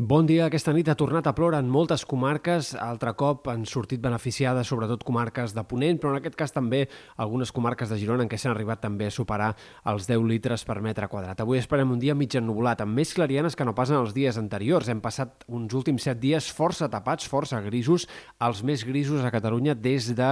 Bon dia. Aquesta nit ha tornat a ploure en moltes comarques. Altre cop han sortit beneficiades sobretot comarques de Ponent, però en aquest cas també algunes comarques de Girona en què s'han arribat també a superar els 10 litres per metre quadrat. Avui esperem un dia mig ennubulat, amb més clarianes que no passen els dies anteriors. Hem passat uns últims 7 dies força tapats, força grisos, els més grisos a Catalunya des de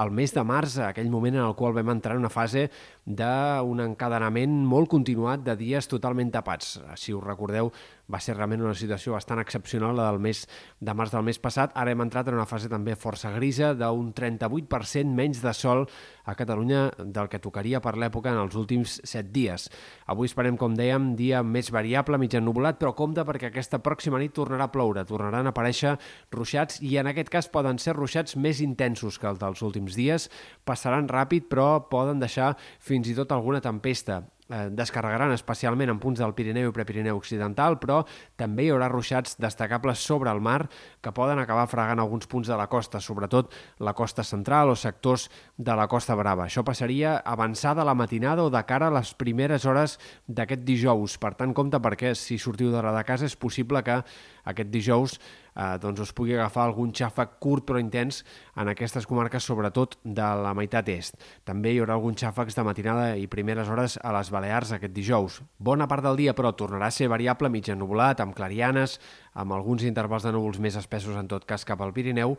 el mes de març, aquell moment en el qual vam entrar en una fase d'un encadenament molt continuat de dies totalment tapats. Si us recordeu, va ser realment una situació bastant excepcional, la del mes de març del mes passat. Ara hem entrat en una fase també força grisa, d'un 38% menys de sol a Catalunya del que tocaria per l'època en els últims 7 dies. Avui esperem, com dèiem, dia més variable, mig ennubulat, però compte perquè aquesta pròxima nit tornarà a ploure, tornaran a aparèixer ruixats i en aquest cas poden ser ruixats més intensos que els dels últims dies. Passaran ràpid, però poden deixar fins i tot alguna tempesta descarregaran especialment en punts del Pirineu i Prepirineu Occidental, però també hi haurà ruixats destacables sobre el mar que poden acabar fregant alguns punts de la costa, sobretot la costa central o sectors de la Costa Brava. Això passaria avançada la matinada o de cara a les primeres hores d'aquest dijous. Per tant, compte perquè si sortiu de de casa és possible que aquest dijous eh, doncs us pugui agafar algun xàfec curt però intens en aquestes comarques, sobretot de la meitat est. També hi haurà alguns xàfecs de matinada i primeres hores a les Balears aquest dijous. Bona part del dia, però, tornarà a ser variable, mig amb clarianes, amb alguns intervals de núvols més espessos en tot cas cap al Pirineu,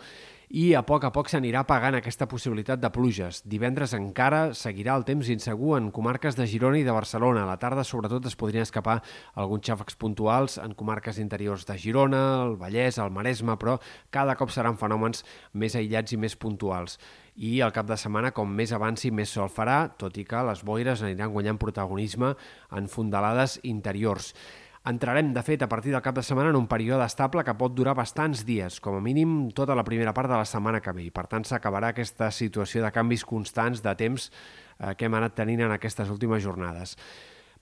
i a poc a poc s'anirà pagant aquesta possibilitat de pluges. Divendres encara seguirà el temps insegur en comarques de Girona i de Barcelona. A la tarda, sobretot, es podrien escapar alguns xàfecs puntuals en comarques interiors de Girona, el Vallès, el Maresme, però cada cop seran fenòmens més aïllats i més puntuals i al cap de setmana, com més avanci, més sol farà, tot i que les boires aniran guanyant protagonisme en fondalades interiors. Entrarem, de fet, a partir del cap de setmana en un període estable que pot durar bastants dies, com a mínim tota la primera part de la setmana que ve. I, per tant, s'acabarà aquesta situació de canvis constants de temps eh, que hem anat tenint en aquestes últimes jornades.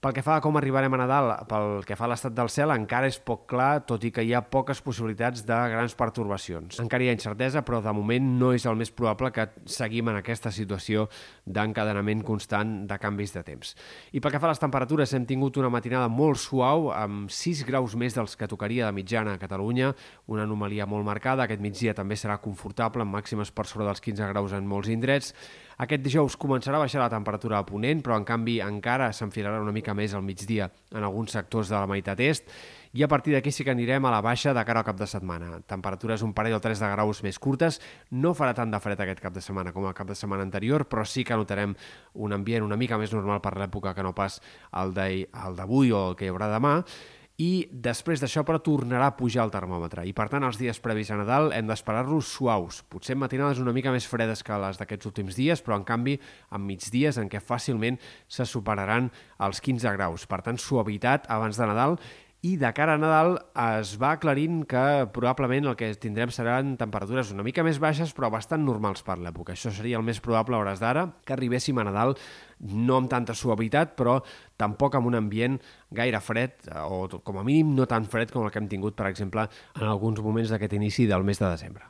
Pel que fa a com arribarem a Nadal, pel que fa a l'estat del cel, encara és poc clar, tot i que hi ha poques possibilitats de grans pertorbacions. Encara hi ha incertesa, però de moment no és el més probable que seguim en aquesta situació d'encadenament constant de canvis de temps. I pel que fa a les temperatures, hem tingut una matinada molt suau, amb 6 graus més dels que tocaria de mitjana a Catalunya, una anomalia molt marcada. Aquest migdia també serà confortable, amb màximes per sobre dels 15 graus en molts indrets. Aquest dijous començarà a baixar la temperatura a Ponent, però en canvi encara s'enfilarà una mica més al migdia en alguns sectors de la meitat est i a partir d'aquí sí que anirem a la baixa de cara al cap de setmana. Temperatures un parell o tres de graus més curtes, no farà tant de fred aquest cap de setmana com el cap de setmana anterior, però sí que notarem un ambient una mica més normal per l'època que no pas el d'avui o el que hi haurà demà, i després d'això però tornarà a pujar el termòmetre. I per tant els dies previs a Nadal hem d'esperar-los suaus, potser matinades una mica més fredes que les d'aquests últims dies però en canvi en migdies en què fàcilment se superaran els 15 graus, per tant suavitat abans de Nadal i de cara a Nadal es va aclarint que probablement el que tindrem seran temperatures una mica més baixes però bastant normals per l'època. Això seria el més probable a hores d'ara, que arribéssim a Nadal no amb tanta suavitat però tampoc amb un ambient gaire fred o com a mínim no tan fred com el que hem tingut per exemple en alguns moments d'aquest inici del mes de desembre.